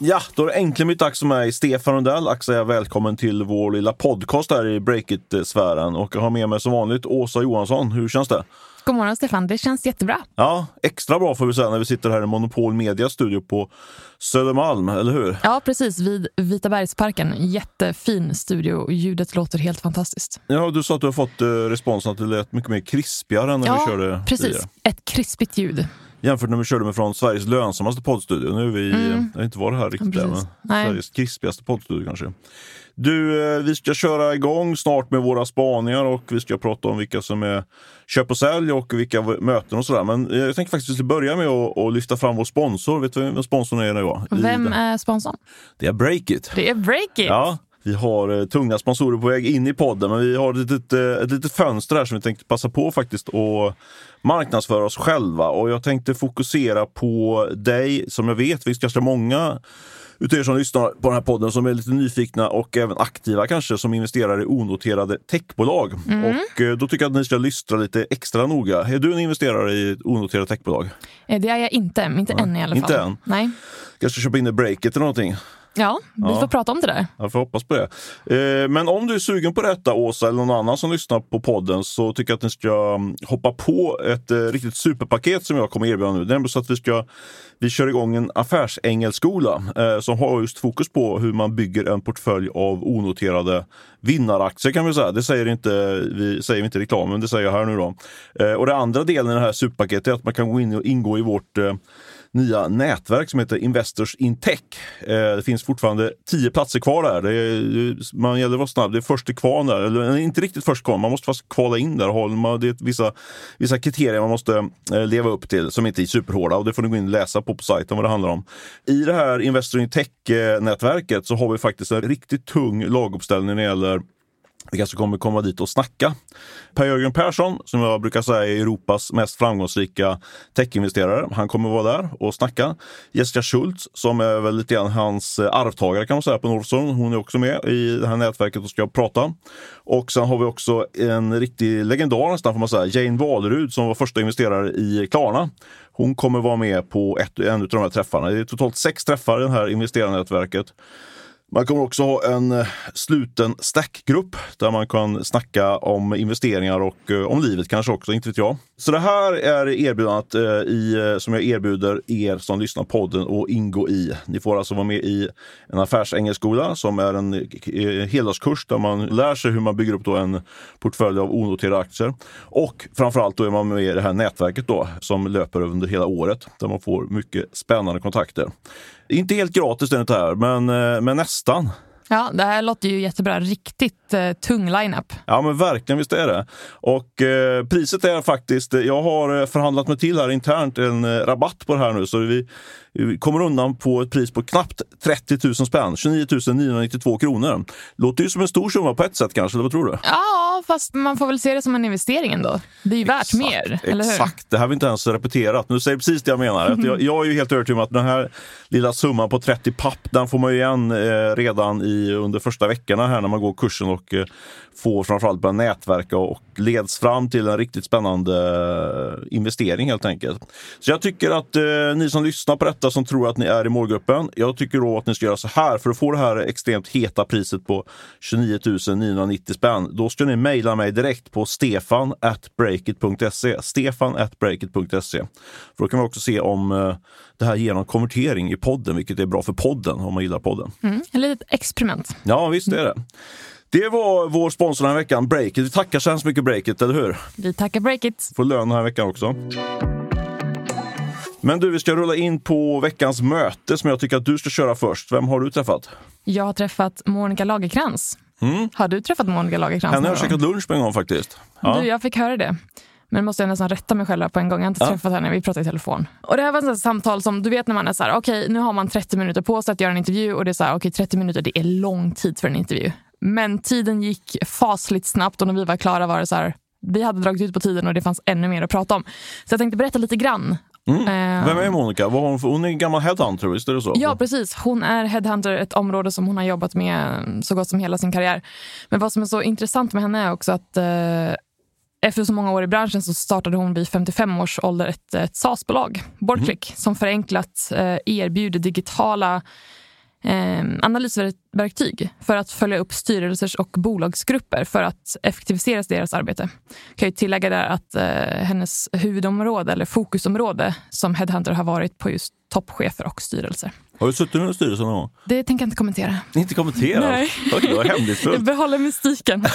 Ja, då är det äntligen blivit dags för mig, Stefan Rundell, Axel, jag välkommen till vår lilla podcast här i Breakit-sfären. Och jag har med mig som vanligt Åsa Johansson. Hur känns det? God morgon Stefan, det känns jättebra. Ja, extra bra får vi säga när vi sitter här i Monopol Media studio på Södermalm, eller hur? Ja, precis vid Vitabergsparken. Jättefin studio och ljudet låter helt fantastiskt. Ja, du sa att du har fått eh, responsen att det lät mycket mer krispigare än när ja, vi körde precis. tidigare. Ett krispigt ljud. Jämfört när vi körde med från Sveriges lönsammaste poddstudio. Nu är vi, Mm. det har inte varit här riktigt Ja, än, men Nej. Sveriges krispigaste poddstudio kanske. Du, eh, vi ska köra igång snart med våra spaningar och vi ska prata om vilka som är köp och sälj och vilka möten och sådär. Men eh, jag tänker faktiskt att vi ska börja med att, att lyfta fram vår sponsor. Vet du vem sponsorn är nu? va? I Vem är sponsorn? Det är Breakit. Det är Breakit! Ja, vi har eh, tunga sponsorer på väg in i podden, men vi har ett litet, ett litet fönster här som vi tänkte passa på faktiskt och marknadsföra oss själva. Och jag tänkte fokusera på dig som jag vet, vi är ganska många utav er som lyssnar på den här podden som är lite nyfikna och även aktiva kanske som investerar i onoterade techbolag. Och eh, då tycker jag att ni ska lyssna lite extra noga. Är du en investerare i ett onoterat techbolag? Eh, Det är jag inte, inte än i alla fall. inte än? Nej. Kanske köpa in i breaket eller någonting? Ja, vi Ja. får prata om det där. Jag får hoppas på det. Eh, Men om du är sugen på detta, Åsa, eller någon annan som lyssnar på podden, så tycker jag att ni ska mm, hoppa på ett eh, riktigt superpaket som jag kommer erbjuda nu. Det är så att vi ska vi kör igång en affärsengelskola eh, som har just fokus på hur man bygger en portfölj av onoterade vinnaraktier kan vi säga. Det säger inte vi säger inte i reklam, men det säger jag här nu då. Och det andra delen i det här superpaketet är att man kan gå in och ingå i vårt nya nätverk som heter Investors in Tech. Eh, det finns fortfarande tio platser kvar där. Det är, man gäller att vara snabb. Det är först till kvarn där. Eller inte riktigt först kvarn. Man måste fast kvala in där. Det är vissa, vissa kriterier man måste eh, leva upp till som inte är superhårda. Och det får ni gå in och läsa på på sajten vad det handlar om. I det här Investor in Tech-nätverket eh, så har vi faktiskt en riktigt tung laguppställning när det gäller vi kanske kommer komma dit och snacka. Per-Jörgen Persson, som jag brukar säga är Europas mest framgångsrika techinvesterare, han kommer vara där och snacka. Jessica Schultz, som är väl lite grann hans eh, arvtagare kan man säga på Northzone, hon är också med i det här nätverket och ska prata. Och sen har vi också en riktig legendar nästan får man säga, Jane Walerud som var första investerare i Klarna. Hon kommer vara med på ett, en av de här träffarna. Det är totalt sex träffar i det här investerarnätverket. Man kommer också ha en eh, sluten stackgrupp där man kan snacka om investeringar och eh, om livet kanske också, inte vet jag. Så det här är erbjudandet eh, i, som jag erbjuder er som lyssnar på podden att ingå i. Ni får alltså vara med i en affärsengelskola som är en heldagskurs där man lär sig hur man bygger upp då en portfölj av onoterade aktier. Och framförallt då är man med i det här nätverket då som löper under hela året där man får mycket spännande kontakter. Inte helt gratis den här, men, eh, men nästan. Ja, det här låter ju jättebra. Riktigt eh, tung lineup. Ja men verkligen, visst är det. Och eh, priset är faktiskt, jag har eh, förhandlat mig till här internt en eh, rabatt på det här nu så vi, vi kommer undan på ett pris på knappt 30 000 spänn, 29 992 kronor. Låter ju som en stor summa på ett sätt kanske, eller vad tror du? Ja, fast man får väl se det som en investering ändå. Det är ju värt mer, eller hur? Exakt, det här har vi inte ens repeterat. Nu säger precis det jag menar. Att jag, jag är ju helt övertygad om att den här lilla summan på 30 papp, den får man ju igen eh, redan i, under första veckorna här när man går kursen och eh, får framförallt börja nätverka och leds fram till en riktigt spännande eh, investering helt enkelt. Så jag tycker att eh, ni som lyssnar på detta som tror att ni är i målgruppen, jag tycker då att ni ska göra så här för att få det här extremt heta priset på 29 990 spänn. Då ska ni mejla mig direkt på stefan at breakit.se. Stefan at breakit.se. För då kan vi också se om eh, det här ger någon konvertering i podden, vilket är bra för podden om man gillar podden. Mm, ett litet experiment. Ja, visst är det. Det var vår sponsor den här veckan, Breakit. Vi tackar så hemskt mycket Breakit, eller hur? Vi tackar Breakit. Får lön den här veckan också. Men du, vi ska rulla in på veckans möte som jag tycker att du ska köra först. Vem har du träffat? Jag har träffat Monica Lagerkrans. Har du träffat Monica Lagerkrans? Henne har jag käkat lunch med en gång faktiskt. Ja. Du, jag fick höra det. Men måste jag nästan rätta mig själv på en gång. Jag har inte Ja. träffat henne, vi pratade i telefon. Och det här var ett samtal som, du vet när man är så här, okej nu har man 30 minuter på sig att göra en intervju och det är så här, okej 30 minuter det är lång tid för en intervju. Men tiden gick fasligt snabbt och när vi var klara var det så här, vi hade dragit ut på tiden och det fanns ännu mer att prata om. Så jag tänkte berätta lite grann Mm. Vem är Monica? Vad har hon, för, hon är en gammal headhunter, visst är det så? Ja, precis. Hon är headhunter, ett område som hon har jobbat med så gott som hela sin karriär. Men vad som är så intressant med henne är också att eh, efter så många år i branschen så startade hon vid 55 års ålder ett, ett SaaS-bolag, Boardclick, mm. som förenklat eh, erbjuder digitala eh, analysverktyg för att följa upp styrelsers och bolagsgrupper för att effektivisera deras arbete. Jag kan ju tillägga där att eh, hennes huvudområde eller fokusområde som headhunter har varit på just toppchefer och styrelser. Har du suttit i styrelsen någon gång? Det tänker jag inte kommentera. Inte kommentera? Nej. Okej, vad hemlighetsfullt. Jag behåller mystiken.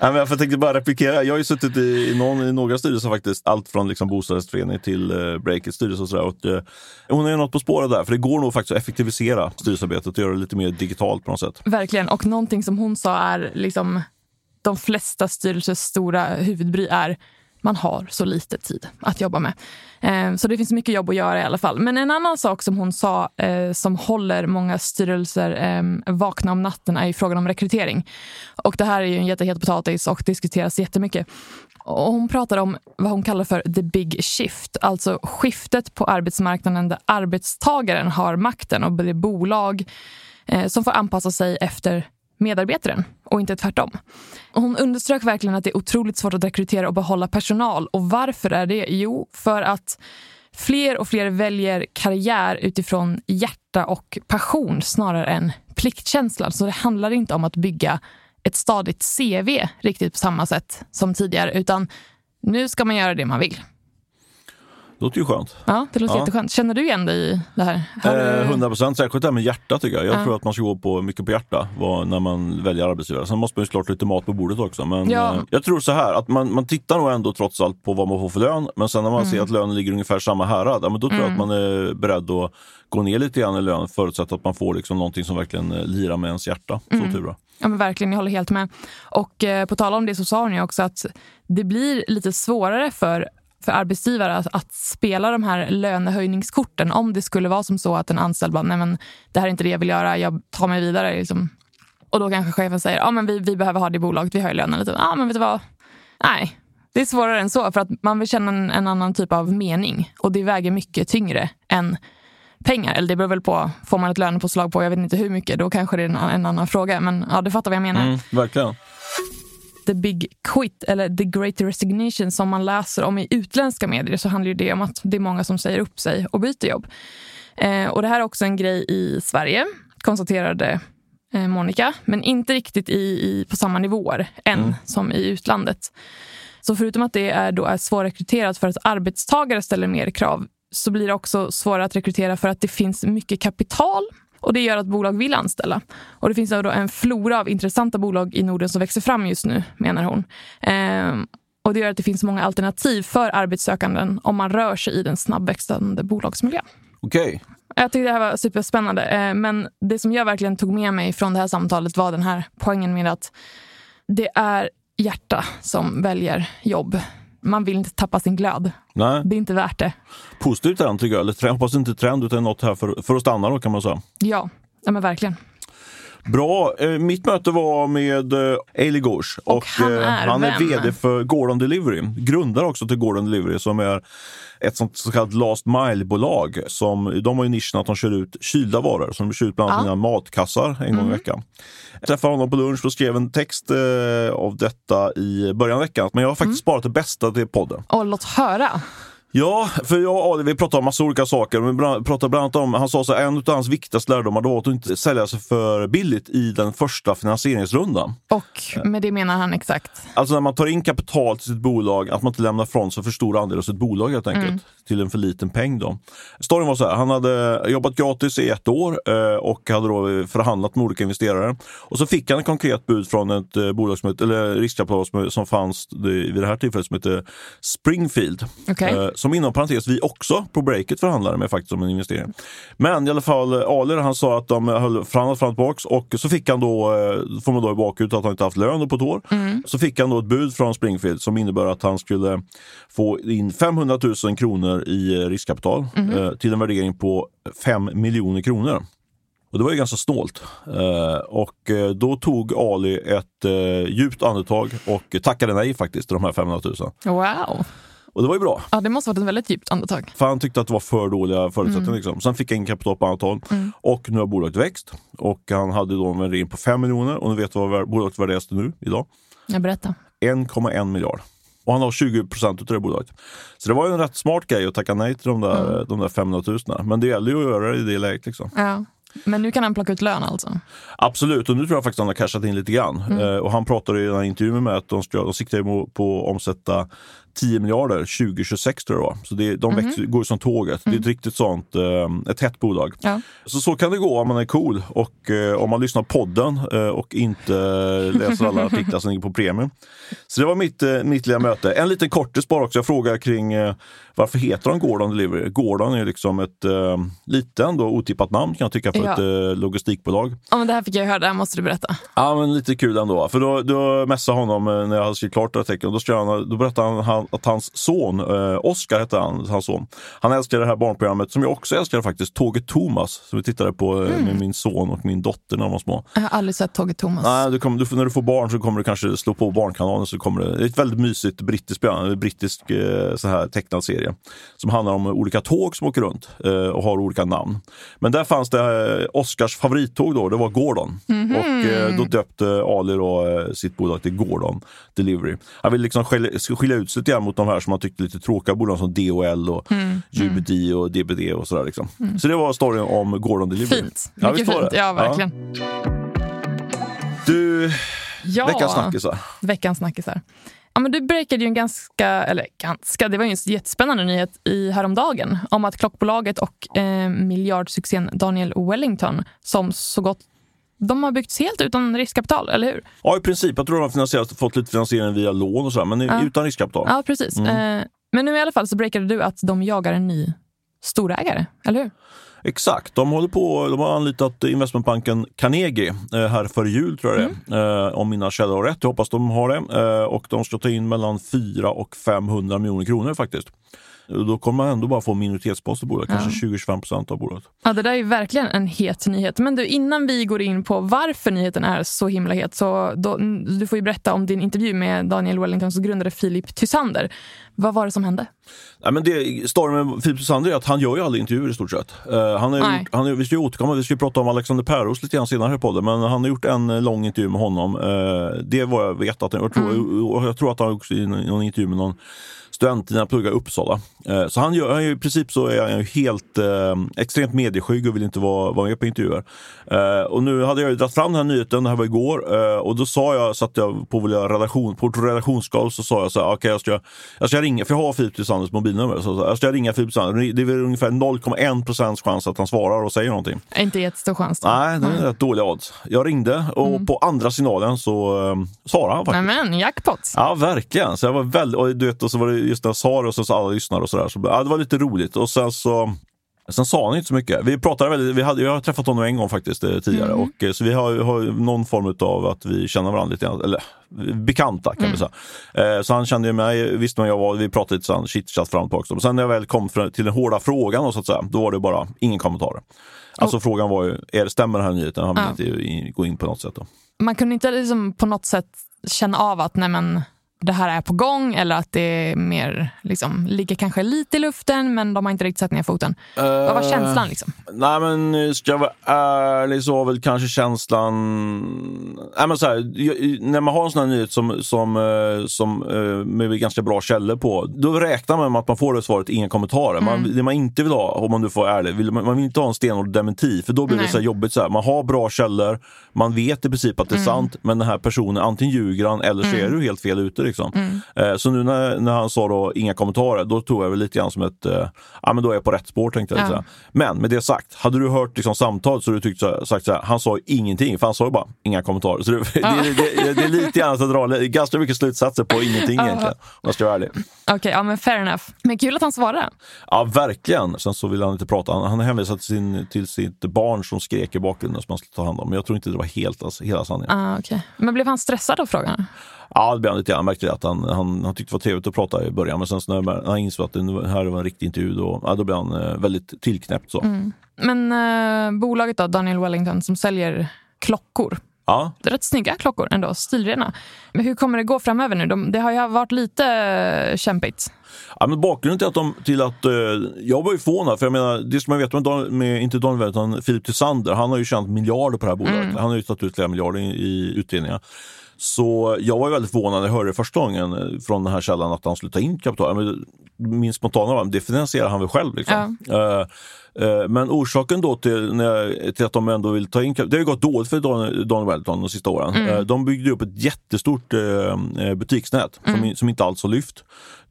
Nej, men jag tänkte bara replikera. Jag har ju suttit i, någon, i några styrelser faktiskt. Allt från liksom bostadsrättsförening till uh, Breakits styrelse och sådär. Och, uh, hon är ju något på spåret där, för det går nog faktiskt att effektivisera styrelsearbetet och göra det lite mer digitalt på något sätt. Verkligen, och någonting som hon sa är liksom de flesta styrelsers stora huvudbry är man har så lite tid att jobba med. Eh, så det finns mycket jobb att göra i alla fall. Men en annan sak som hon sa eh, som håller många styrelser eh, vakna om natten är frågan om rekrytering. Och det här är ju en jättehet potatis och diskuteras jättemycket. Och hon pratar om vad hon kallar för the big shift, alltså skiftet på arbetsmarknaden där arbetstagaren har makten och blir bolag som får anpassa sig efter medarbetaren och inte tvärtom. Hon underströk verkligen att det är otroligt svårt att rekrytera och behålla personal. Och varför är det? Jo, för att fler och fler väljer karriär utifrån hjärta och passion snarare än pliktkänsla. Så det handlar inte om att bygga ett stadigt CV riktigt på samma sätt som tidigare, utan nu ska man göra det man vill. Det låter ju skönt. Ja, det låter ja. jätteskönt. Känner du igen dig i det här? Eh, 100 procent, särskilt det här med hjärta tycker jag. Jag ja. tror att man ska gå på mycket på hjärta vad, när man väljer arbetsgivare. Sen måste man ju såklart lite mat på bordet också. Men ja. eh, jag tror så här att man, man tittar nog ändå trots allt på vad man får för lön. Men sen när man mm. ser att lönen ligger ungefär samma härad, ja, men då tror mm. jag att man är beredd att gå ner lite grann i lön förutsatt att man får liksom någonting som verkligen eh, lirar med ens hjärta. Så mm. tur. Ja, men verkligen, jag håller helt med. Och eh, på tal om det så sa ju också att det blir lite svårare för för arbetsgivare att, att, spela de här lönehöjningskorten om det skulle vara som så att en anställd bara, nej men det här är inte det jag vill göra, jag tar mig vidare. Liksom. Och då kanske chefen säger, ja men vi, vi behöver ha det i bolaget, vi höjer lönen lite. Ja men vet du vad, nej. Det är svårare än så för att man vill känna en, en annan typ av mening och det väger mycket tyngre än pengar. Eller det beror väl på, får man ett lönepåslag på jag vet inte hur mycket, då kanske det är en, en annan fråga. Men ja, du fattar vad jag menar. Mm, verkligen. The Big Quit eller The Great Resignation som man läser om i utländska medier så handlar det om att det är många som säger upp sig och byter jobb. Eh, och det här är också en grej i Sverige, konstaterade eh, Monica, men inte riktigt i, i, på samma nivåer än mm. som i utlandet. Så förutom att det är, då är svårrekryterat för att arbetstagare ställer mer krav så blir det också svårare att rekrytera för att det finns mycket kapital och Det gör att bolag vill anställa. Och Det finns då en flora av intressanta bolag i Norden som växer fram just nu, menar hon. Ehm, och Det gör att det finns många alternativ för arbetssökanden om man rör sig i den snabbväxande bolagsmiljön. Okej. Okay. Jag tyckte det här var superspännande. Ehm, men det som jag verkligen tog med mig från det här samtalet var den här poängen med att det är hjärta som väljer jobb man vill inte tappa sin glöd. Nej. Det är inte värt det. Positiv trend tycker jag. Eller hoppas inte trend utan något här för, för att stanna då kan man säga. Ja, ja men verkligen. Bra. Eh, mitt möte var med eh, Ailey Gouche och, och, han eh, är, han är vd för Gordon Delivery. Grundare också till Gordon Delivery som är ett sånt så kallat last mile-bolag. de har ju nischen att de kör ut kylda varor. Så de kör ut bland annat ja. matkassar en mm. gång i mm. veckan. Jag träffade honom på lunch och skrev en text eh, av detta i början av veckan. Men jag har faktiskt mm. sparat det bästa till podden. Och låt höra! Ja, för jag och Ali vi pratade om massa olika saker. Vi pratade bland annat om, han sa så en av hans viktigaste lärdomar var att inte sälja sig för billigt i den första finansieringsrundan. Och med det menar han exakt? Alltså när man tar in kapital till sitt bolag, att man inte lämnar från sig för stor andel av sitt bolag helt enkelt. Mm. Till en för liten peng då. Storyn var så här, han hade jobbat gratis i ett år eh, och hade då förhandlat med olika investerare. Och så fick han ett konkret bud från ett eh, bolag som, eller riskkapital som fanns vid det här tillfället som heter Springfield. Okay som inom parentes vi också på breaket förhandlade med faktiskt om en investering. Men i alla fall Ali han sa att de höll förhandlat fram och tillbaks och så fick han då, eh, får man då i bakut att han inte haft lön på ett år. Mm. Så fick han då ett bud från Springfield som innebär att han skulle få in 500 000 kronor i riskkapital mm. eh, till en värdering på 5 miljoner kronor. Och det var ju ganska snålt. Eh, och eh, då tog Ali ett eh, djupt andetag och tackade nej faktiskt till de här 500 000. Wow! Och det var ju bra. Ja, det måste ha varit ett väldigt djupt andetag. För han tyckte att det var för dåliga förutsättningar. Mm. Liksom. Sen fick in kapital på annat håll. Och nu har bolaget växt. Och han hade då en värdering på 5 miljoner. Och nu vet du vad bolaget värderas till nu idag? Jag berättar. 1,1 miljard. Och han har 20 procent av det bolaget. Så det var ju en rätt smart grej att tacka nej till de där, Mm. de där 500 000. Men det gäller ju att göra det i det läget. Liksom. Ja. Men nu kan han plocka ut lön alltså? Absolut, och nu tror jag faktiskt han har cashat in lite grann. Mm. Eh, och han pratade i den här intervjun med mig att de, de siktar på att omsätta 10 miljarder 2026 tror jag det var. Så det, de Mhm. växer, går som tåget. Det är ett riktigt sånt, eh, ett hett bolag. Ja. Så så kan det gå om man är cool och eh, om man lyssnar på podden eh, och inte läser alla artiklar som ligger på premium. Så det var mitt, mitt lilla möte. En liten kortis bara också. Jag frågar kring varför heter de Gordon Delivery? Gordon är liksom ett eh, lite ändå otippat namn kan jag tycka för Ja. ett eh, logistikbolag. ja men det här fick jag höra, det här måste du berätta. Ja, men lite kul ändå. För då, då messade jag honom eh, när jag hade skrivit klart artikeln. Då, han, då berättade han, att hans son, eh, Oskar hette han, hans son. Han älskade det här barnprogrammet som jag också älskade faktiskt, Tåget Thomas. Som vi tittade på eh, med min son och min dotter när de var små. Jag har aldrig sett Tåget Thomas. Nej, du kommer, du, när du får barn så kommer du kanske slå på Barnkanalen. Så kommer det, det är ett väldigt mysigt brittiskt program, brittisk eh, så här tecknad serie. Som handlar om olika tåg som åker runt eh, och har olika namn. Men där fanns det eh, Oscars favorittåg då, det var Gordon. Och eh, då döpte Ali då, sitt bolag till Gordon Delivery. Han vill liksom skilja, skilja ut sig lite mot de här som man tyckte lite tråkiga bolag som DHL och UBD och DBD och sådär. Liksom. Så det var storyn om Gordon Delivery. Fint. Ja, Mycket fint. det? Ja, verkligen. Du, Ja. veckans snackisar. Veckans snackisar. Ja, men du breakade ju en ganska, eller ganska, det var ju en jättespännande nyhet i häromdagen om att klockbolaget och eh, miljardsuccén Daniel Wellington som så gott de har byggts helt utan riskkapital, eller hur? Ja, i princip. Jag tror de har fått lite finansiering via lån och sådär, men Ja. utan riskkapital. Ja, precis. Eh, men nu i alla fall så breakade du att de jagar en ny storägare, eller hur? Exakt. De, håller på, de har anlitat investmentbanken Carnegie eh, här före jul, tror jag det är. eh, Om mina källor har rätt. Jag hoppas de har det. Eh, och de ska ta in mellan 4 och 500 miljoner kronor faktiskt. Då kommer man ändå bara få minoritetspost i bolaget, kanske 20-25 procent av bolaget. Ja, det där är verkligen en het nyhet. Men du, innan vi går in på varför nyheten är så himla het, så då, du får ju berätta om din intervju med Daniel Wellingtons grundare Filip Tysander. Vad var det som hände? Nej, men det, storyn med Filip Sander är att han gör ju aldrig intervjuer i stort sett. Eh, han har gjort, han, vi ska ju återkomma, vi ska ju prata om Alexander Päros lite grann senare i podden, men han har gjort en eh, lång intervju med honom. Eh, det vad jag vet. Att, jag, tror, och jag tror att han också i någon intervju med någon student när jag pluggar i Uppsala. Eh, så han gör, han gör, i princip så är han ju helt eh, extremt medieskygg och vill inte vara, vara med på intervjuer. Eh, och nu hade jag ju dragit fram den här nyheten, det här var igår, eh, och då sa jag, satt jag på vår lilla redaktion, på ett redaktionsskal så sa jag så här, okej jag, ska, jag ska ringa, för jag har Filip Tysanders mobilnummer, så, jag ska ringa Filip Tysander. Det är väl ungefär 0,1 procents chans att han svarar och säger någonting. Inte jättestor chans. Då. Nej, det är rätt dåliga odds. Jag ringde och på andra signalen så eh, svarade han faktiskt. Nej, men jackpot. Ja, verkligen. Så jag var väldigt, och, du vet, och så var det just det och så sa alla lyssnare och sådär. Så, ja, det var lite roligt. Och sen så Sen sa han inte så mycket. Vi pratade väldigt, vi hade, jag har träffat honom en gång faktiskt eh, tidigare. Och, eh, så vi har, har någon form av att vi känner varandra lite grann, eller bekanta kan vi säga. Eh, så han kände ju mig, visste vem jag var, vi pratade lite sån chitchat fram och tillbaka. Sen när jag väl kom till den hårda frågan då, så att säga, då var det bara ingen kommentar. Alltså frågan var ju, är det stämmer den här nyheten? Han ville Ja. inte gå in på något sätt. Då. Man kunde inte liksom på något sätt känna av att nej, men, det här är på gång eller att det är mer, liksom, ligger kanske lite i luften men de har inte riktigt satt ner foten. Vad var Eh, känslan? Liksom? Nej men ska jag vara ärlig så var väl kanske känslan... Nej, men så här, när man har en sån här nyhet som, som, eh, som eh, med ganska bra källor på, då räknar man med att man får det svaret inga kommentarer. Man, det man inte vill ha, om man nu får vara ärlig, vill, man, vill inte ha en stenhård dementi för då blir det Nej. så här jobbigt. Så här, man har bra källor, man vet i princip att det är sant men den här personen antingen ljuger han eller så är du helt fel ute. Liksom. Eh, så nu när, när han sa då inga kommentarer, då tog jag väl lite grann som ett, eh, ja men då är jag på rätt spår tänkte jag. Ja. Men med det sagt, hade du hört liksom, samtalet så hade du tyckt så, sagt så här, han sa ingenting, för han sa ju bara inga kommentarer. Så det, det, det, det, det är lite grann att dra ganska mycket slutsatser på ingenting egentligen, om jag ska vara ärlig. Okej, ja men fair enough. Men kul att han svarade. Ja, verkligen. Sen så ville han inte prata. Han, han hänvisade till, sin, till sitt barn som skrek i bakgrunden som han skulle ta hand om. Men jag tror inte det var helt, alltså, hela sanningen. Ah, okay. Men blev han stressad av frågan? Ja, det blev han lite grann. Märkte att han, han, han tyckte det var trevligt att prata i början. Men sen så när han insåg att det här var en riktig intervju, då, ja, då blev han eh, väldigt tillknäppt. Så. Men eh, bolaget då, Daniel Wellington, som säljer klockor. Ja. Rätt snygga klockor ändå, stilrena. Men hur kommer det gå framöver nu? De, det har ju varit lite eh, kämpigt. Ja, men bakgrunden till att, de, till att eh, jag var ju förvånad, för jag menar, det som jag vet med, Dan- med inte Daniel utan Filip Tysander, han har ju tjänat miljarder på det här bolaget. Han har ju tagit ut flera miljarder i, i utdelningar. Så jag var väldigt förvånad när jag hörde första gången eh, från den här källan att han skulle ta in kapital. Men min spontana var, det finansierar han väl själv. Liksom. Eh, eh, men orsaken då till, när till att de ändå vill ta in det har ju gått dåligt för Daniel, Daniel Wellington de sista åren. Eh, de byggde upp ett jättestort eh, eh, butiksnät som, i- som inte alls har lyft.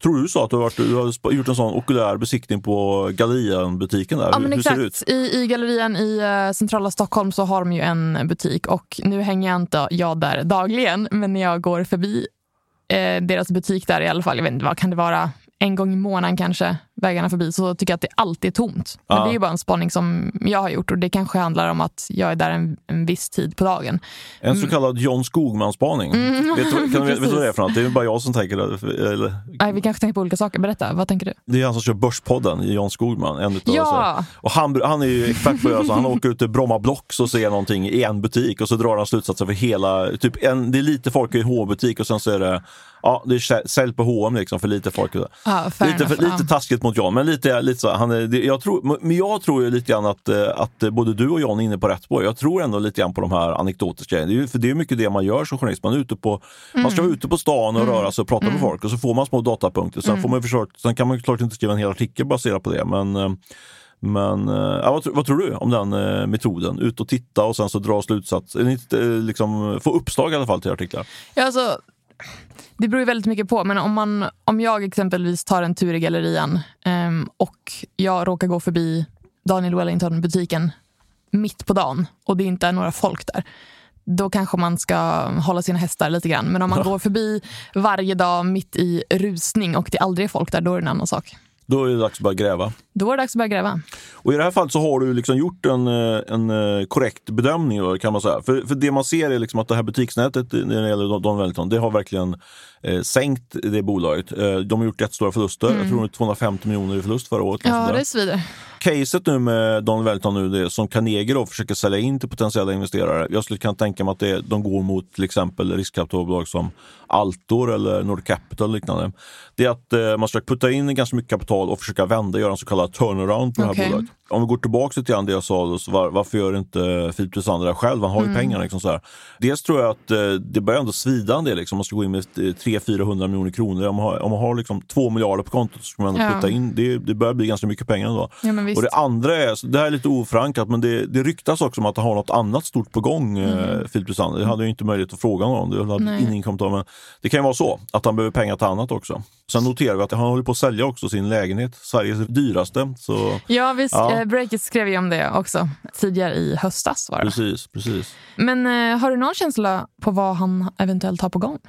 Tror du så att du har, varit, du har gjort en sån okulär besiktning på Gallerian-butiken där? Ja, men hur ser det ut? exakt. I, I gallerian i eh, centrala Stockholm så har de ju en butik och nu hänger jag inte jag där dagligen, men när jag går förbi eh, deras butik där i alla fall, jag vet inte, vad kan det vara, en gång i månaden kanske, vägarna förbi, så tycker jag att det alltid är tomt. Men Ja. det är ju bara en spaning som jag har gjort och det kanske handlar om att jag är där en, en viss tid på dagen. En så kallad John Skogman-spaning. Mm. Vet, kan, du- vet du vad det är för något? Det är bara jag som tänker det. Eller, Nej, vi kanske tänker på olika saker. Berätta, vad tänker du? Det är han som kör Börspodden, John Skogman. En utav Ja. och han, han är ju expert på att göra så. Han åker ut till Bromma Blocks och ser någonting i en butik och så drar han slutsatser för hela, typ en, det är lite folk i en H-butik och sen så är det, ja det är sä- sälj på H&M liksom för lite folk. Ja, Lite, för, lite taskigt mot John, men lite, lite så. Han det, jag tror, men jag tror ju lite grann att, eh, att både du och John är inne på rätt spår. Jag tror ändå lite grann på de här anekdotiska grejerna. Det är, för det är mycket det man gör som journalist. Man, är ute på, man Mm. ska vara ute på stan och röra sig och prata med folk och så får man små datapunkter. Mm. Sen, får man försöka, sen kan man klart inte skriva en hel artikel baserat på det. Men, eh, men eh, ja, vad, vad tror du om den eh, metoden? Ut och titta och sen så dra slutsatser, eh, liksom, få uppslag i alla fall till artiklar. Ja, alltså, det beror ju väldigt mycket på, men om, man, om jag exempelvis tar en tur i gallerian ehm, och jag råkar gå förbi Daniel Wellington-butiken mitt på dagen och det inte är några folk där, då kanske man ska hålla sina hästar lite grann. Men om man går förbi varje dag mitt i rusning och det aldrig är folk där, då är det en annan sak. Då är det dags att börja gräva. Då är det dags att börja gräva. Och i det här fallet så har du liksom gjort en, eh, en eh, korrekt bedömning då, kan man säga. För, för det man ser är liksom att det här butiksnätet eh, när det gäller Don- Wellington, det har verkligen eh, sänkt det bolaget. Eh, de har gjort jättestora förluster. Jag tror det var 250 miljoner i förlust förra året. Ja, det svider. Caset nu med Don Wellington nu, det är som Carnegie då försöker sälja in till potentiella investerare. Jag skulle kunna tänka mig att det, de går mot till exempel riskkapitalbolag som Altor eller Nord Capital och liknande. Det är att eh, man ska putta in ganska mycket kapital och försöka vända, göra en så kallad turnaround på det här bolaget. Om vi går tillbaka grann det jag sa, då, så var, varför gör inte Filip Tysander det själv? Han har ju pengarna. Liksom så här. Dels tror jag att eh, det börjar ändå svida en del. Liksom. Man ska gå in med 300-400 miljoner kronor. Om man har, om man har liksom 2 miljarder på kontot så ska man ändå Ja. putta in. Det, det börjar bli ganska mycket pengar ändå. Ja. Och det andra är, det här är lite oförankrat, men det, det ryktas också om att han har något annat stort på gång, mm. Filip Tysander. Det hade jag inte möjlighet att fråga honom om, det hade Nej. ingen kommentar. Men det kan ju vara så, att han behöver pengar till annat också. Sen noterar vi att han håller på att sälja också sin lägenhet, Sveriges dyraste. Så Ja, visst. Ja. Eh, Breakit skrev ju om det också tidigare i höstas. Var det. precis, precis. Men eh, har du någon känsla på vad han eventuellt har på gång?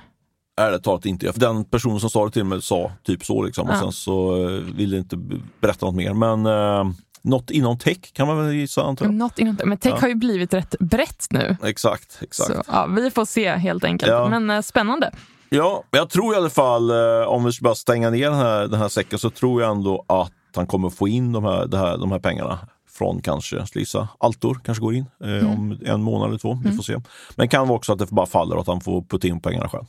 Ärligt talat inte. För den personen som sa det till mig sa typ så liksom. Och Ja. sen så eh, ville inte berätta något mer. Men eh, något inom tech kan man väl gissa antar jag. Något inom, men tech Ja. har ju blivit rätt brett nu. Exakt, exakt. Så, ja, vi får se helt enkelt. Ja. Men eh, spännande. Ja, jag tror i alla fall, eh, om vi ska bara stänga ner den här, den här säcken, så tror jag ändå att han kommer få in de här, här, de här pengarna från kanske, ska gissa, Altor kanske går in eh, om en månad eller två. Vi får se. Men kan vara också att det bara faller och att han får putta in pengarna själv.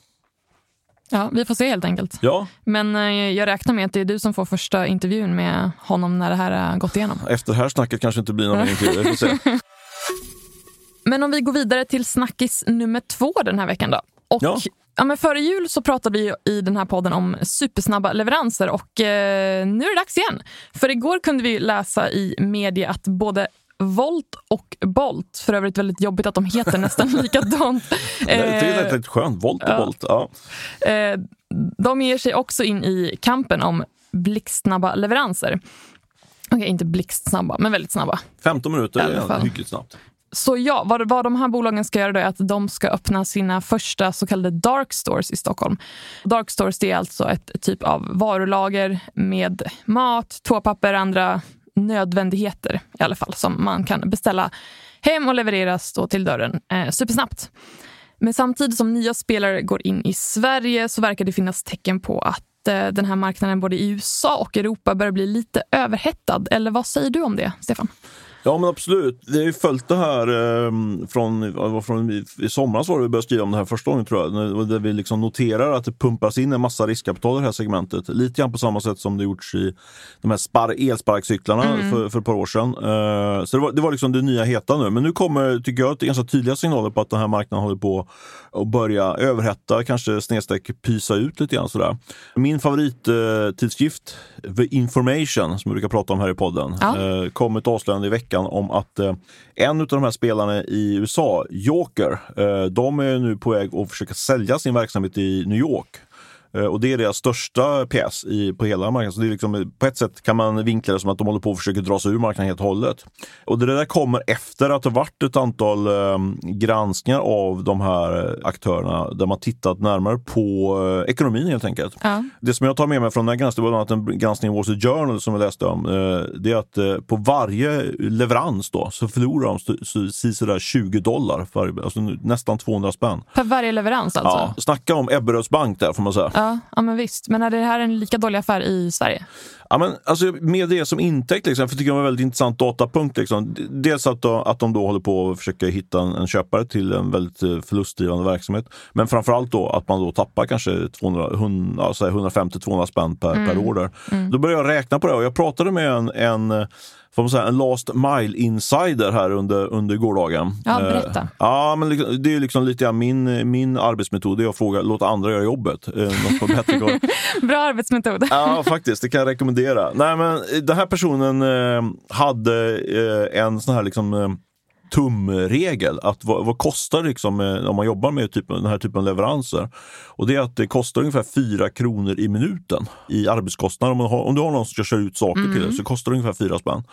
Ja, vi får se helt enkelt. Ja, Men eh, jag räknar med att det är du som får första intervjun med honom när det här har gått igenom. efter det här snacket kanske inte blir någon intervju. Vi får se. Men om vi går vidare till snackis nummer två den här veckan då. Och Ja. Ja, men före jul så pratade vi i den här podden om supersnabba leveranser och eh, nu är det dags igen. För igår kunde vi läsa i media att både Volt och Bolt, för övrigt väldigt jobbigt att de heter nästan likadant. Det är Eh, lite skönt, volt och ja. volt. Ja. eh, de ger sig också in i kampen om blixtsnabba leveranser. Okej, inte blixtsnabba, men väldigt snabba. 15 minuter är hyggligt snabbt. Så ja, vad, vad de här bolagen ska göra då är att de ska öppna sina första så kallade dark stores i Stockholm. Dark stores det är alltså ett typ av varulager med mat, toapapper, andra nödvändigheter i alla fall som man kan beställa hem och levereras då till dörren eh, supersnabbt. Men samtidigt som nya spelare går in i Sverige så verkar det finnas tecken på att eh, den här marknaden både i USA och Europa börjar bli lite överhettad. Eller vad säger du om det, Stefan? Ja men absolut. Vi har ju följt det här eh, från, från i, i somras var det vi började skriva om det här första gången tror jag. Där vi liksom noterar att det pumpas in en massa riskkapital i det här segmentet. Lite grann på samma sätt som det gjorts i de här spar, elsparkcyklarna mm. för, för ett par år sedan. Eh, så det var, det var liksom det nya heta nu. Men nu kommer, tycker jag, ganska tydliga signaler på att den här marknaden håller på att börja överhetta, kanske snedstreck pysa ut lite grann sådär. Min favorittidskrift, eh, The Information, som vi brukar prata om här i podden, ja. eh, kom ett avslöjande i veckan om att eh, en av de här spelarna i USA, Joker, eh, de är nu på väg att försöka sälja sin verksamhet i New York. Eh, och det är deras största pjäs i, på hela marknaden. Så det är liksom, på ett sätt kan man vinkla det som att de håller på att försöka dra sig ur marknaden helt och hållet. Och det där kommer efter att det varit ett antal eh, granskningar av de här aktörerna där man tittat närmare på eh, ekonomin helt enkelt. Ja. Det som jag tar med mig från den här granskningen, bland annat en granskning i Wall Street Journal som vi läste om, eh, det är att eh, på varje leverans då så förlorar de sådär 20 dollar, för, alltså nästan 200 spänn. Per varje leverans alltså? Ja, snacka om Ebberöds bank där får man säga. Ja, ja, men visst. Men är det här en lika dålig affär i Sverige? Ja, men, alltså, med det som intäkt, liksom, för jag tycker det var en väldigt intressant datapunkt. Liksom. Dels att, då, att de då håller på att försöka hitta en, en, köpare till en väldigt eh, förlustdrivande verksamhet. Men framförallt då att man då tappar kanske 150-200 spänn per, mm. per år. Mm. Då började jag räkna på det och jag pratade med en, en får man säga, en last mile insider här under, under gårdagen. Ja, berätta. Eh, ja, men det är liksom lite ja, min, min arbetsmetod, det är att fråga, låta andra göra jobbet. Eh, Bra arbetsmetod. ja, faktiskt, det kan jag rekommendera. Nej, men den här personen eh, hade eh, en sån här liksom eh, tumregel. Att vad, vad kostar liksom, eh, om man jobbar med typ, den här typen av leveranser? Och det är att det kostar ungefär 4 kronor i minuten i arbetskostnad. Om, har, om du har någon som ska köra ut saker mm. till dig så kostar det ungefär 4 spänn.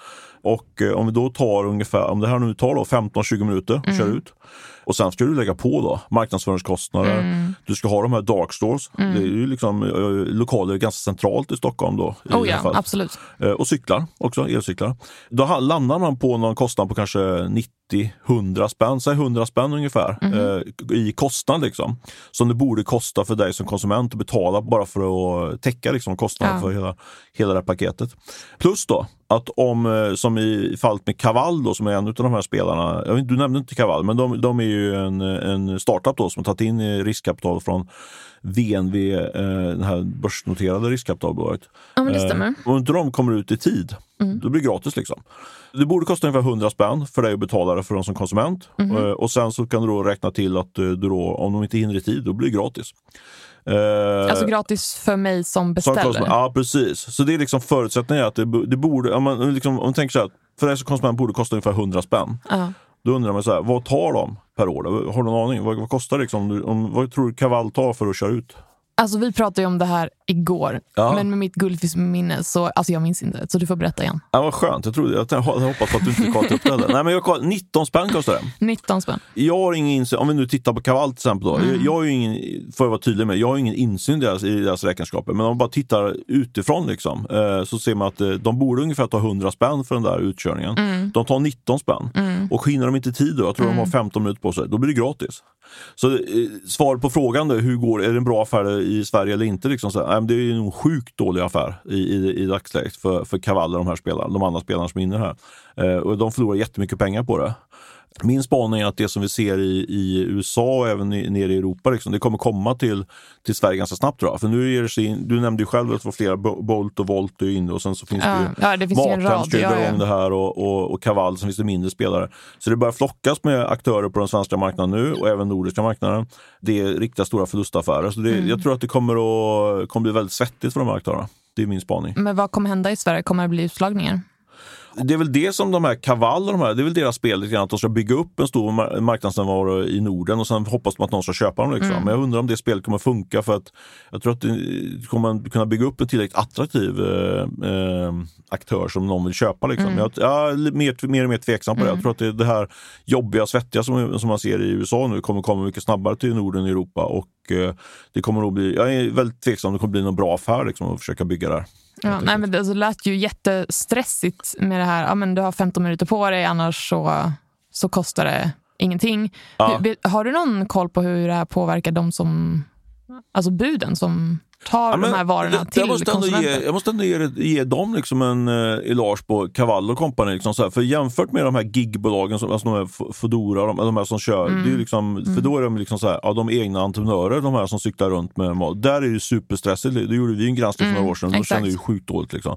Och eh, om vi då tar ungefär, om det här nu tar 15-20 minuter att mm. köra ut och sen ska du lägga på då marknadsföringskostnader. Mm. Du ska ha de här dark stores. Mm. Det är ju liksom eh, lokaler ganska centralt i Stockholm då. I oh ja, absolut. Eh, och cyklar också, elcyklar. Då landar man på någon kostnad på kanske 90-100 spänn, säg 100 spänn ungefär mm. eh, i kostnad liksom. Som det borde kosta för dig som konsument att betala bara för att täcka liksom, kostnaden ja. för hela, hela det här paketet. Plus då att om, eh, som i fallet med Kaval då, som är en av de här spelarna, jag vet, du nämnde inte Kaval, men de, de är ju en, en startup då som har tagit in riskkapital från VNV, eh, det här börsnoterade riskkapitalbolaget. Ja, men det stämmer. Eh, om inte de kommer ut i tid, mm. då blir det gratis. Liksom. Det borde kosta ungefär 100 spänn för dig att betala det för dem som konsument. Mm. Eh, och sen så kan du då räkna till att eh, du då, om de inte hinner i tid, då blir det gratis. Uh, alltså gratis för mig som beställer? ja, precis. Så det är liksom förutsättningen att det, det borde, om man, liksom, om man tänker så här, för dig som konsument borde det kosta ungefär 100 spänn. Uh. Då undrar man så här, vad tar de per år? Har du någon aning? Vad, vad kostar det? Liksom, om, vad tror du Kaval tar för att köra ut? Alltså vi pratade ju om det här igår, ja. men med mitt guldfiskminne så alltså jag minns inte. Så du får berätta igen. Ja, vad skönt, jag, trodde, jag hoppas att du inte kollat upp det heller. Nej, men jag koll, 19 spänn kostar det. 19 spänn. Jag har ingen insyn, om vi nu tittar på Kaval till exempel. Då. Mm. Jag har ingen, får jag vara tydlig med, jag har ingen insyn i deras, i deras räkenskaper. Men om man bara tittar utifrån liksom, eh, så ser man att eh, de borde ungefär ta 100 spänn för den där utkörningen. Mm. De tar 19 spänn. Mm. Och hinner de inte tid då, jag tror de har 15 mm. minuter på sig, då blir det gratis. Så eh, svaret på frågan då, hur går är det en bra affär i Sverige eller inte? Liksom så här, det är en sjukt dålig affär i, i, i dagsläget för, för och de här spelarna, de andra spelarna som är inne här. Eh, och de förlorar jättemycket pengar på det. Min spaning är att det som vi ser i, i USA och även i, nere i Europa, liksom, det kommer komma till, till Sverige ganska snabbt. Då. För nu är det in, du nämnde ju själv att det var flera Bolt och Volt är inne och sen så finns ja, det ju ja, det finns Mathem som ja, igång det här och, och, och Kaval, sen finns det mindre spelare. Så det börjar flockas med aktörer på den svenska marknaden nu och även nordiska marknaden. Det är riktigt stora förlustaffärer. Så det, mm. Jag tror att det kommer att kommer bli väldigt svettigt för de här aktörerna. Det är min spaning. Men vad kommer hända i Sverige? Kommer det bli utslagningar? Det är väl det som de här Kaval de här, det är väl deras spel lite grann, att de ska bygga upp en stor marknadsnärvaro i Norden och sen hoppas de att någon ska köpa dem. Liksom. Mm. Men jag undrar om det spelet kommer funka för att jag tror att det kommer kunna bygga upp en tillräckligt attraktiv eh, eh, aktör som någon vill köpa. Liksom. Mm. Jag, jag är mer, mer och mer tveksam på det. Jag mm. tror att det, det här jobbiga, svettiga som, som man ser i USA nu kommer komma mycket snabbare till Norden och Europa och eh, det kommer nog bli, jag är väldigt tveksam om det kommer bli någon bra affär liksom, att försöka bygga där. Ja, nej, men det alltså, lät ju jättestressigt med det här. Ja, men du har 15 minuter på dig, annars så, så kostar det ingenting. Ja. Hur, har du någon koll på hur det här påverkar de som, alltså buden som tar Ja, men de här varorna det- till jag måste konsumenten. ge, Jag måste ändå ge, ge dem liksom en uh, eloge på Cavallo Company. Liksom så här. För jämfört med de här gigbolagen, som, alltså de här Foodora, de, de här som kör, Mm. det är ju liksom, för då är de liksom så här, ja, de egna entreprenörer, de här som cyklar runt med mat. Där är det superstressigt. Det gjorde vi en granskning för några år sedan. Mm, exakt. kände ju sjukt dåligt. Liksom.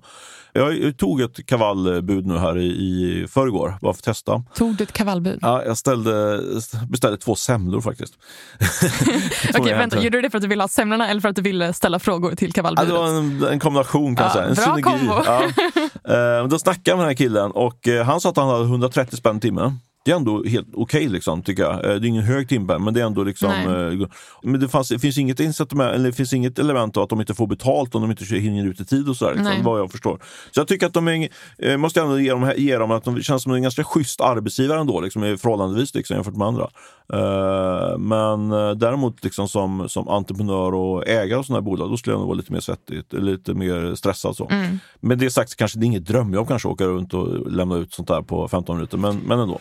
Jag, jag tog ett kavallbud nu här i, i förrgår, bara för att testa. Tog du ett kavallbud? Ja, jag ställde, beställde två semlor faktiskt. Okej, jag vänta. Gjorde du det för att du ville ha semlorna eller för att du ville ställa frågor till Ja, kavallbudet? det var en, en kombination kan jag Ja. En bra synergi. kombo. Ja. Eh, då snackade jag med den här killen och eh, han sa att han hade 130 spänn timmen. Det är ändå helt okej liksom, tycker jag. Eh, Det är ingen hög timme, men det är ändå liksom... Nej. Men det, fanns, det finns inget incitament, eller finns inget element av att de inte får betalt om de inte hinner ut i tid och sådär. Liksom, vad jag förstår. Så jag tycker att de är, måste ändå ge dem, ge dem att de känns som en ganska schysst arbetsgivare ändå, liksom, förhållandevis liksom, jämfört med andra. Eh, men eh, däremot liksom som, som entreprenör och ägare av sådana här bolag, då skulle jag nog vara lite mer svettigt, lite mer stressad. Så. Mm. Men det sagt, kanske det är inget drömjobb kanske att åka runt och lämna ut sånt där på 15 minuter, men, men ändå.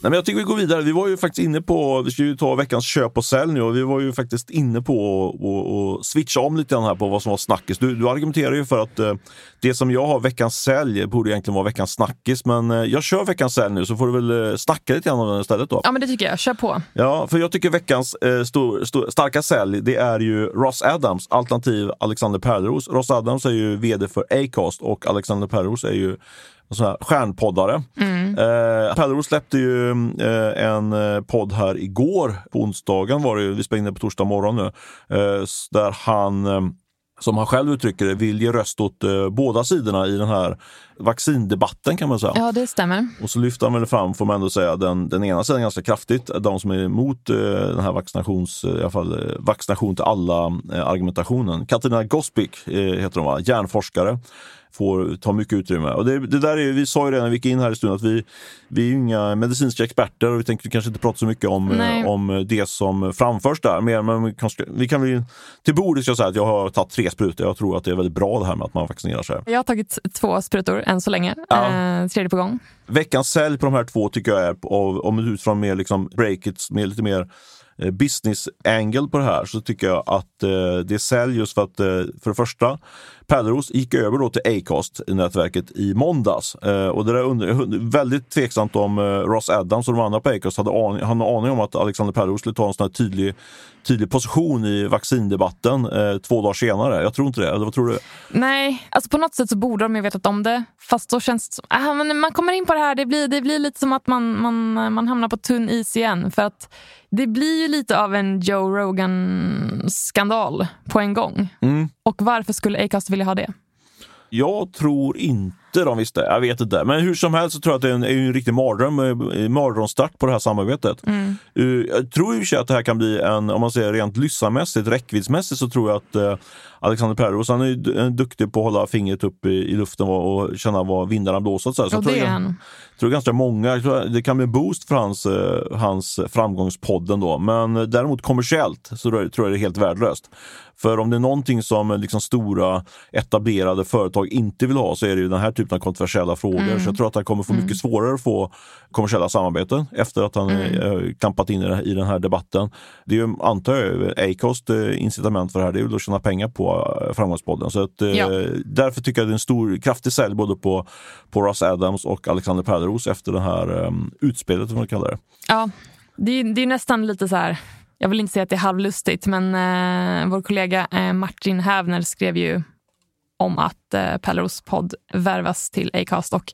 Nej, men jag tycker vi går vidare. Vi var ju faktiskt inne på, vi ska ju ta veckans köp och sälj nu och vi var ju faktiskt inne på att switcha om lite grann här på vad som var snackis. Du, du argumenterar ju för att eh, det som jag har veckans sälj borde egentligen vara veckans snackis, men eh, jag kör veckans sälj nu så får du väl eh, snacka lite grann om den istället då. Ja, men det tycker jag. Kör på. Ja, för jag tycker veckans eh, stor, stor, starka sälj, det är ju Ross Adams, alternativ Alexander Pärleros. Ross Adams är ju vd för Acast och Alexander Pärleros är ju sån här stjärnpoddare. Eh, Pärleros släppte ju eh, en eh, podd här igår, på onsdagen var det ju, vi spelade in det på torsdag morgon nu, eh, där han eh, som han själv uttrycker det, vill ge röst åt eh, båda sidorna i den här vaccindebatten kan man säga. Ja, det stämmer. Och så lyfter han väl fram, får man ändå säga, den, den ena sidan ganska kraftigt. De som är emot eh, den här vaccinations, eh, i alla fall, vaccination till alla eh, argumentationen. Katarina Gospic heter hon va, hjärnforskare. Får ta mycket utrymme. Och det, det där är, vi sa ju redan när vi gick in här i stunden att vi, vi är ju inga medicinska experter och vi tänkte kanske inte prata så mycket om, Nej. eh, om det som framförs där. Mer, men vi, kanske, vi kan väl till bordet ska jag säga att jag har tagit tre sprutor. Jag tror att det är väldigt bra det här med att man vaccinerar sig. Jag har tagit två sprutor än så länge. Ja. Eh, tredje på gång. Veckans sälj på de här två tycker jag är, av, om utifrån mer liksom breakits, med lite mer eh, business angle på det här, så tycker jag att eh, det är sälj just för att, eh, för det första, Pärleros gick över då till Acast i nätverket i måndags. Eh, och det där under, väldigt tveksamt om eh, Ross Adams och de andra på Acast hade hade en aning om att Alexander Pärleros skulle ta en sån här tydlig, tydlig position i vaccindebatten eh, två dagar senare. Jag tror inte det, eller vad tror du? Nej, alltså på något sätt så borde de ju vetat om det. Fast då känns det som, ah, men man kommer in på det här, det blir, det blir lite som att man, man, man hamnar på tunn is igen. För att det blir ju lite av en Joe Rogan-skandal på en gång. Mm. Och varför skulle Acast vilja ha det? Jag tror inte de visste. Jag vet inte. Men hur som helst så tror jag att det är en, en riktig mardröm, eh, mardrömsstart på det här samarbetet. Eh, Jag tror i och för sig att det här kan bli en, om man säger rent lyssnarmässigt, räckviddsmässigt så tror jag att eh, Alexander Pärleros, han är duktig på att hålla fingret upp i, i luften och, och känna vad vindarna blåser. Så, här. så jag tror det jag- tror ganska många, det kan bli en boost för hans, hans framgångspodden då. Men däremot kommersiellt så tror jag det är helt värdelöst. För om det är någonting som eh, liksom stora etablerade företag inte vill ha så är det ju den här typen av kontroversiella frågor. Så jag tror att han kommer få mycket svårare att få kommersiella samarbeten efter att han mm. klampat in i den här debatten. Det är ju, antar jag, Acast eh, incitament för det här, det är väl att tjäna pengar på eh, Framgångspodden. Så att, eh, Ja. därför tycker jag det är en stor, kraftig sälj både på, på Ross Adams och Alexander Pärleros efter det här um, utspelet, vad man kallar det. Ja, det är, det är nästan lite så här... Jag vill inte säga att det är halvlustigt, men eh, vår kollega eh, Martin Hävner skrev ju om att eh, Pelleros podd värvas till Acast. Och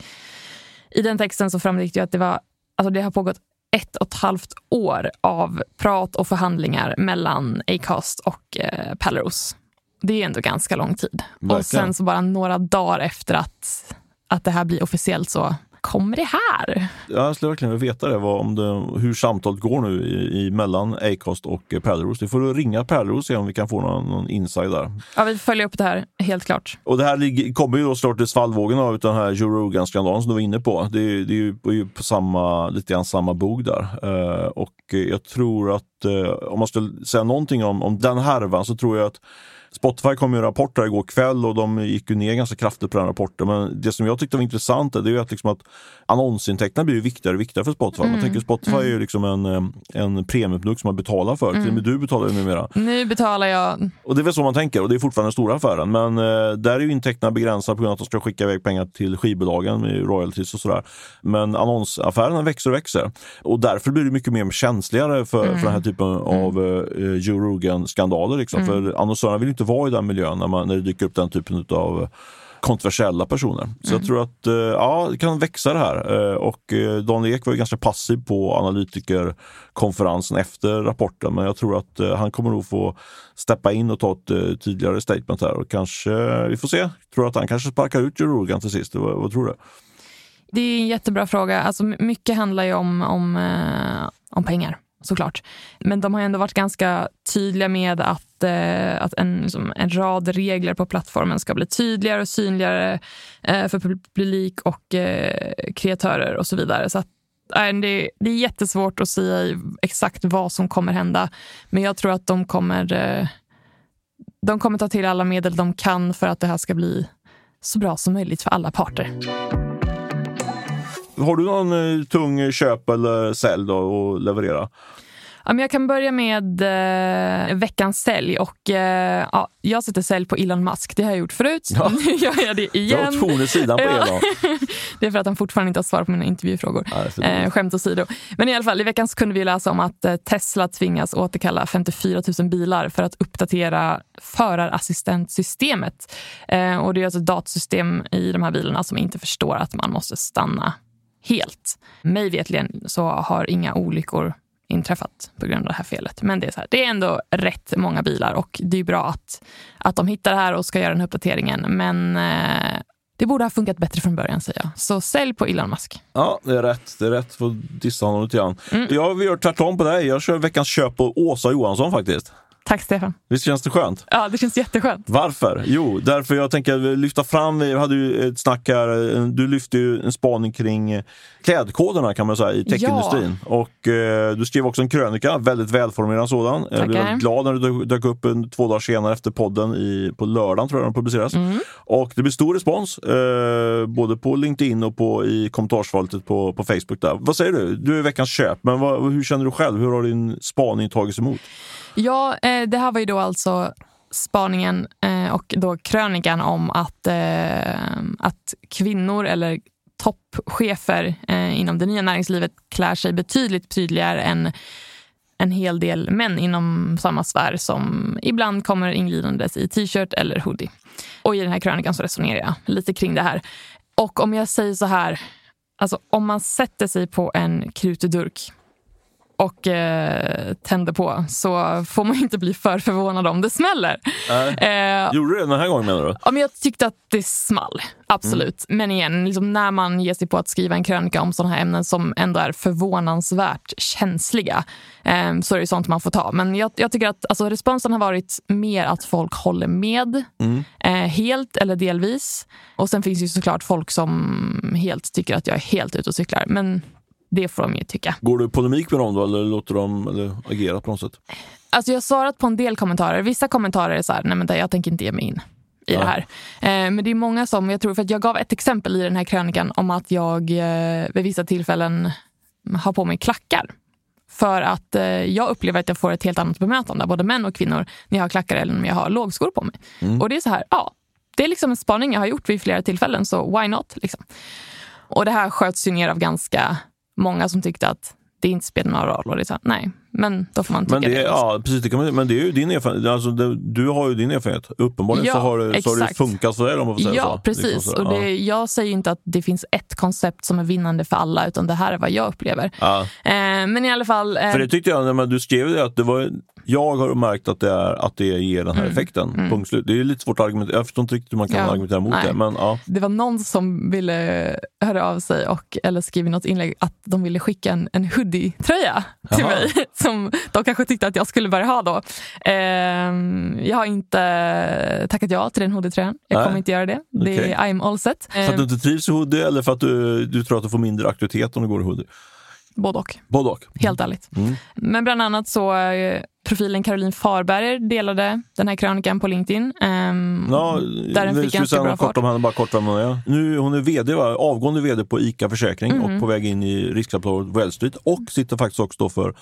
I den texten så framgick det ju att det, var, alltså det har pågått ett och ett halvt år av prat och förhandlingar mellan Acast och eh, Pelleros. Det är ändå ganska lång tid. Verkligen. Och sen så bara några dagar efter att, att det här blir officiellt så kommer det här. Jag skulle verkligen vilja veta det, vad, om det, hur samtalet går nu i, i mellan Acast och eh, Pärleros. Vi får ringa Pärleros och se om vi kan få någon, någon inside där. Ja, vi följer upp det här, helt klart. Och det här ligger, kommer ju då snart i svallvågen av den här Joe Rogan-skandalen som du var inne på. Det, är- det är ju, på samma, lite grann samma bog där. Eh, och eh, jag tror att eh, om man skulle säga någonting om, om den härvan så tror jag att Spotify kom ju en rapport där igår kväll och de gick ju ner ganska kraftigt på den rapporten. Men det som jag tyckte var intressant är det är att, liksom att annonsintäkterna blir viktigare och viktigare för Spotify. Man tänker Spotify är ju liksom en, eh, en premiumprodukt som man betalar för. Till och med du betalar ju numera. Nu betalar jag... Och det är väl så man tänker och det är fortfarande den stora affären. Men eh, där är ju intäkterna begränsade på grund av att de ska skicka iväg pengar till skivbolagen med royalties och sådär. Men annonsaffärerna växer och växer. Och därför blir det mycket mer känsligare för, för den här typen av eh, Joe Rogan-skandaler. Liksom. För annonsörerna vill inte vara i den miljön när, man, när det dyker upp den typen av kontroversiella personer. Så jag tror att eh, ja, det kan växa det här. Eh, Och eh, Daniel Ek var ju ganska passiv på analytikerkonferensen efter rapporten. Men jag tror att eh, han kommer nog få steppa in och ta ett eh, tydligare statement här. Och kanske, vi får se. Jag tror att han kanske sparkar ut Joe Rogan till sist. Vad, vad tror du? Det är en jättebra fråga. Alltså, my- mycket handlar ju om, om, eh, om pengar såklart. Men de har ändå varit ganska tydliga med att, eh, att en, liksom, en rad regler på plattformen ska bli tydligare och synligare eh, för publik och eh, kreatörer och så vidare. Så att, eh, det, det är jättesvårt att säga exakt vad som kommer hända. Men jag tror att de kommer, eh, de kommer ta till alla medel de kan för att det här ska bli så bra som möjligt för alla parter. Har du någon eh, tung köp eller sälj då att leverera? Ja, men jag kan börja med eh, veckans sälj. Och, eh, ja, jag sätter sälj på Elon Musk. Det har jag gjort förut. Ja. Nu gör jag det har igen. ton i sidan på Ja. Elon. Det är för att han fortfarande inte har svarat på mina intervjufrågor. För Eh, skämt åsido. Men i alla fall, i veckan så kunde vi läsa om att eh, Tesla tvingas återkalla 54 000 bilar för att uppdatera förarassistentsystemet. Eh, och det är alltså ett datasystem i de här bilarna som inte förstår att man måste stanna helt. Mig vetligen så har inga olyckor inträffat på grund av det här felet. Men det är, så här, det är ändå rätt många bilar och det är bra att, att de hittar det här och ska göra den här uppdateringen. Men eh, det borde ha funkat bättre från början säger jag. Så sälj på Elon Musk. Ja, det är rätt. Det är rätt. Får dissa honom lite grann. Mm. Jag gör tvärtom på dig. Jag kör veckans köp på Åsa Johansson faktiskt. Tack Stefan. Visst känns det skönt? Ja, det känns jätteskönt. Varför? Jo, därför jag tänker lyfta fram, vi hade ju ett snack här, du lyfte ju en spaning kring klädkoderna kan man säga i techindustrin. Och eh, du skrev också en krönika, väldigt välformulerad sådan. Jag blev Tackar. väldigt glad när du dök- upp en, två dagar senare efter podden i, på lördagen tror jag den publiceras. Mm. Och det blir stor respons, eh, både på LinkedIn och på, i kommentarsfältet på, på Facebook. Där. Vad säger du? Du är veckans köp, men vad, hur känner du själv? Hur har din spaning tagits emot? Ja, eh, det här var ju då alltså spaningen eh, och då krönikan om att, eh, att kvinnor eller toppchefer eh, inom det nya näringslivet klär sig betydligt tydligare än en hel del män inom samma sfär som ibland kommer inglidandes i t-shirt eller hoodie. Och i den här krönikan så resonerar jag lite kring det här. Och om jag säger så här, alltså om man sätter sig på en krutdurk och eh, tänder på så får man inte bli för förvånad om det smäller. Eh, Gjorde du det den här gången menar du? Ja, men jag tyckte att det small, absolut. Men igen, liksom när man ger sig på att skriva en krönika om sådana här ämnen som ändå är förvånansvärt känsliga eh, så är det sånt man får ta. Men jag, jag tycker att alltså, responsen har varit mer att folk håller med, eh, helt eller delvis. Och sen finns ju såklart folk som helt tycker att jag är helt ute och cyklar. Men det får de ju tycka. Går du i polemik med dem då eller låter de eller agera på något sätt? Alltså jag har svarat på en del kommentarer. Vissa kommentarer är så här, nej men jag tänker inte ge mig in i Ja. det här. Eh, men det är många som, jag tror, för att jag gav ett exempel i den här krönikan om att jag eh, vid vissa tillfällen har på mig klackar. För att eh, jag upplever att jag får ett helt annat bemötande, både män och kvinnor, när jag har klackar eller när jag har lågskor på mig. Och det är så här, ja, det är liksom en spaning jag har gjort vid flera tillfällen, så why not? Liksom. Och det här sköts ju ner av ganska många som tyckte att det inte spelar någon roll. Och det sa, nej, men då får man tycka Men det, det. liksom. ja, precis, det kan men det är ju din erfarenhet. Alltså, det, du har ju din erfarenhet. Uppenbarligen Ja, så, har det, så har det funkat dig om man får säga Ja, så. precis. Liksom så, och ja. Jag säger inte att det finns ett koncept som är vinnande för alla, utan det här är vad jag upplever. Ja. Eh, men i alla fall... Eh, För det tyckte jag, när du skrev det att det var, jag har märkt att det, är, att det ger den här effekten. Punkt slut. Det är lite svårt att argumentera, jag förstår inte riktigt hur man kan Mm, Ja, argumentera mot nej. det. Men, ja. det var någon som ville höra av sig och, eller skriva i något inlägg att de ville skicka en, en hoodie-tröja till mig som de kanske tyckte att jag skulle börja ha då. Ehm, jag har inte tackat ja till den hoodie-tröjan. Jag Nej. kommer inte göra det. Det Okej. är I'm all set. För att Ehm, du inte trivs i hoodie eller för att du, du tror att du får mindre aktivitet om du går i hoodie? både och. Både och. Helt ärligt. Mm. Men bland annat så eh, profilen Caroline Farberger delade den här krönikan på LinkedIn. Um, ja, där den fick ganska bra kort om henne, bara kort hon är. Nu, hon är vd, va? avgående vd på ICA Försäkring mm. och på väg in i riskkapitalet Wall Street och sitter faktiskt också för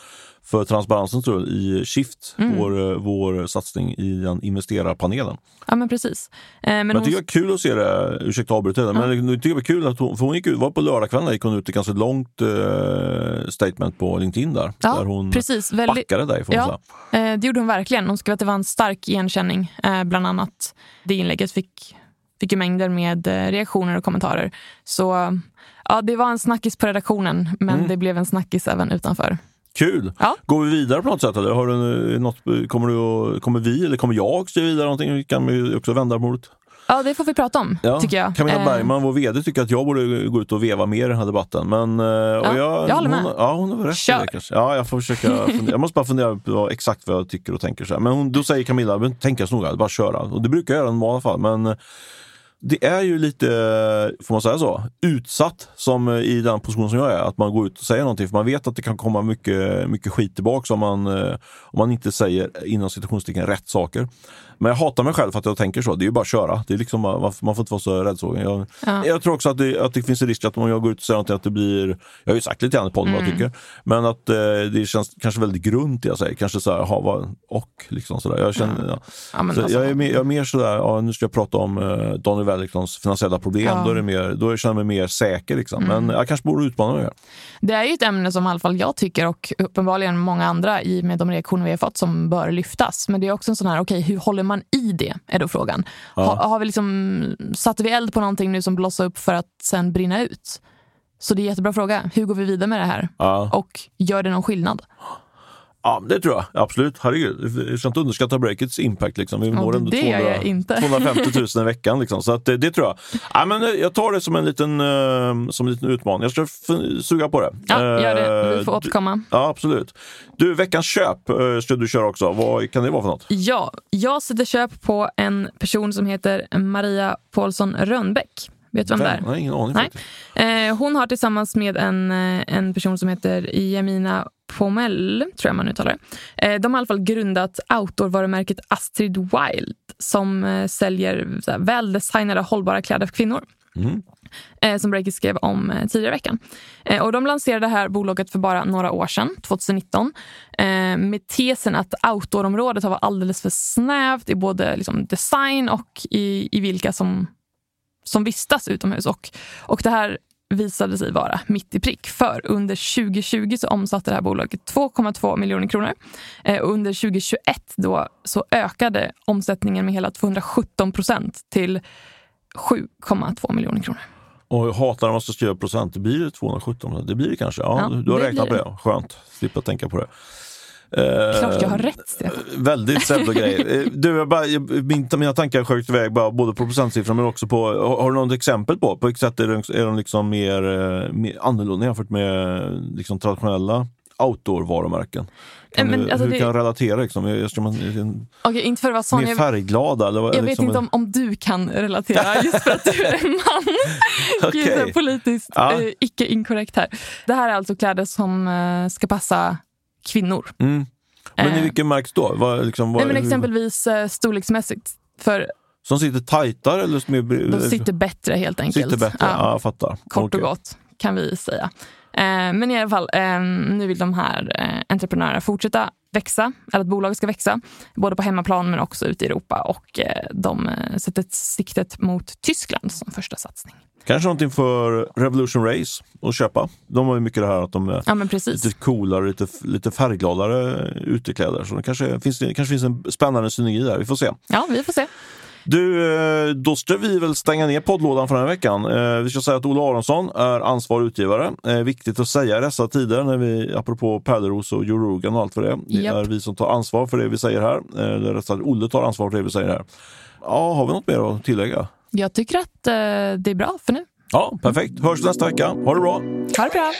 för transparensen tror jag, i Shift, mm. vår, eh, vår satsning i den investerarpanelen. Ja men precis. Eh, men, men jag tycker hon... det var kul att se det, ursäkta avbryta ja. men jag tycker det var kul att hon, för hon gick ut, var på lördagskvällen gick hon ut ett ganska långt eh, statement på LinkedIn där. Ja, där hon precis. Väldigt... backade dig får ja, säga. Eh, det gjorde hon verkligen. Hon skrev att det var en stark igenkänning. Eh, bland annat det inlägget fick, fick ju mängder med eh, reaktioner och kommentarer. Så ja, det var en snackis på redaktionen men mm. det blev en snackis även utanför. Kul! Ja. Går vi vidare på något sätt? Eller? Har du något, kommer, du, kommer vi eller kommer jag skriva vidare någonting? Vi kan vi också vända på det. Ja, det får vi prata om, ja. tycker jag. Camilla eh. Bergman, vår vd, tycker att jag borde gå ut och veva mer i den här debatten. Men, eh, ja, jag, jag håller med. Hon, ja, hon har rätt Kör. det Ja, jag får försöka fundera. Jag måste bara fundera på exakt vad jag tycker och tänker. Så här. Men hon, då säger Camilla, tänka så noga, bara köra. Och det brukar jag göra i normala fall. Men det är ju lite, får man säga så, utsatt som i den position som jag är. Att man går ut och säger någonting för man vet att det kan komma mycket, mycket skit tillbaka om man, om man inte säger inom situationstecken rätt saker. Men jag hatar mig själv för att jag tänker så. Det är ju bara att köra. Det är liksom, man, får inte vara så rädd. Så. Jag, ja. jag tror också att det, att det finns en risk att om jag går ut och säger någonting att det blir, jag har ju sagt lite grann i podden mm. vad jag mm. tycker, men att eh, det känns kanske väldigt grunt det jag säger. Kanske så här, ha, vad, och liksom sådär. Jag, känner, ja. Ja. så alltså, jag, är mer, jag är mer sådär, ja, nu ska jag prata om eh, Daniel Wellingtons finansiella problem. Då, är det mer, då känner jag mig mer säker. Liksom. Mm. Men jag kanske borde utmana mig. Det är ju ett ämne som i alla fall jag tycker och uppenbarligen många andra i med de reaktioner vi har fått som bör lyftas. Men det är också en sån här, okej, okay, hur håller man i det? Är då frågan. Ja. Ha, har vi liksom, satte vi eld på någonting nu som blossar upp för att sen brinna ut? Så det är en jättebra fråga. Hur går vi vidare med det här? Ja. Och gör det någon skillnad? Ja, det tror jag. Absolut. Herregud. Jag ska inte underskatta breakets impact. Liksom. Vi når ändå 200, 250 000 i veckan. Liksom. Så att, det, det, tror jag. Ja, men eh, jag tar det som en liten, uh, som en liten utmaning. Jag ska suga på det. Ja, gör det. Vi får återkomma. Du, ja, absolut. Du, veckans köp uh, ska du köra också. Vad kan det vara för något? Ja, jag sätter köp på en person som heter Maria Paulsson Rönnbäck. Vet du vem det är? Nej, ingen aning. Nej. Eh, hon har tillsammans med en, en person som heter Jemina Pomel, tror jag man uttalar det. Eh, de har i alla fall grundat outdoor-varumärket Astrid Wild som eh, säljer väldesignade hållbara kläder för kvinnor. Mm. Eh, som Breakit skrev om tidigare i veckan. Och de lanserade det här bolaget för bara några år sedan, 2019 med tesen att outdoor-området har varit alldeles för snävt i både liksom design och i, i vilka som som vistas utomhus. Och, och det här visade sig vara mitt i prick. För under 2020 så omsatte det här bolaget 2,2 miljoner kronor. Eh, under 2021 då så ökade omsättningen med hela 217 procent till 7,2 miljoner kronor. Och jag hatar när man ska skriva procent. Det blir 217 Det blir det kanske. Ja, ja du har räknat på det. Skönt. Slippa tänka på det. Klart jag har rätt, Stefan. Eh, väldigt pseudogrej. Eh, du, jag bara, min, mina tankar sköljt iväg bara, både på procentsiffror men också på, har, har du något exempel på? På vilket sätt är de, är de liksom mer, eh, mer annorlunda jämfört med liksom, traditionella outdoor-varumärken? Kan men, du, alltså hur det... kan jag relatera? Liksom? Jag, man, okay, inte för att vara sån. Mer färgglada? Eller, jag liksom, vet inte om, om du kan relatera just för att du är en man. okay. Gud, politiskt ja. eh, icke inkorrekt här. Det här är alltså kläder som eh, ska passa kvinnor. Mm. Men i eh. vilken märks då? Vad, liksom, vad, Nej, men exempelvis hur... Eh, storleksmässigt. För som sitter tajtare? Eller som är... De sitter bättre helt enkelt. Sitter bättre, ja, ja. Kort okay. och gott kan vi säga. Eh, men i alla fall, eh, nu vill de här entreprenörerna fortsätta växa, eller att bolaget ska växa, både på hemmaplan men också ute i Europa. Och de sätter siktet mot Tyskland som första satsning. Kanske någonting för Revolution Race att köpa. De har ju mycket det här att de är ja, lite coolare, lite, lite färggladare utekläder. Så det kanske finns, det kanske finns en spännande synergi där. Vi får se. Ja, vi får se. Du, eh, då ska vi väl stänga ner poddlådan för den här veckan. Eh, vi ska säga att Ola Aronsson är ansvarig utgivare. Eh, viktigt att säga i dessa tider, när vi, apropå Pärleros och Joe Rogan och allt för det. Det yep. är vi som tar ansvar för det vi säger här. Eller rätt sagt, Olle tar ansvar för det vi säger här. Ja, har vi något mer att tillägga? Jag tycker att det är bra för nu. Ja, perfekt. Hörs nästa vecka. Ha det bra! Ha det bra!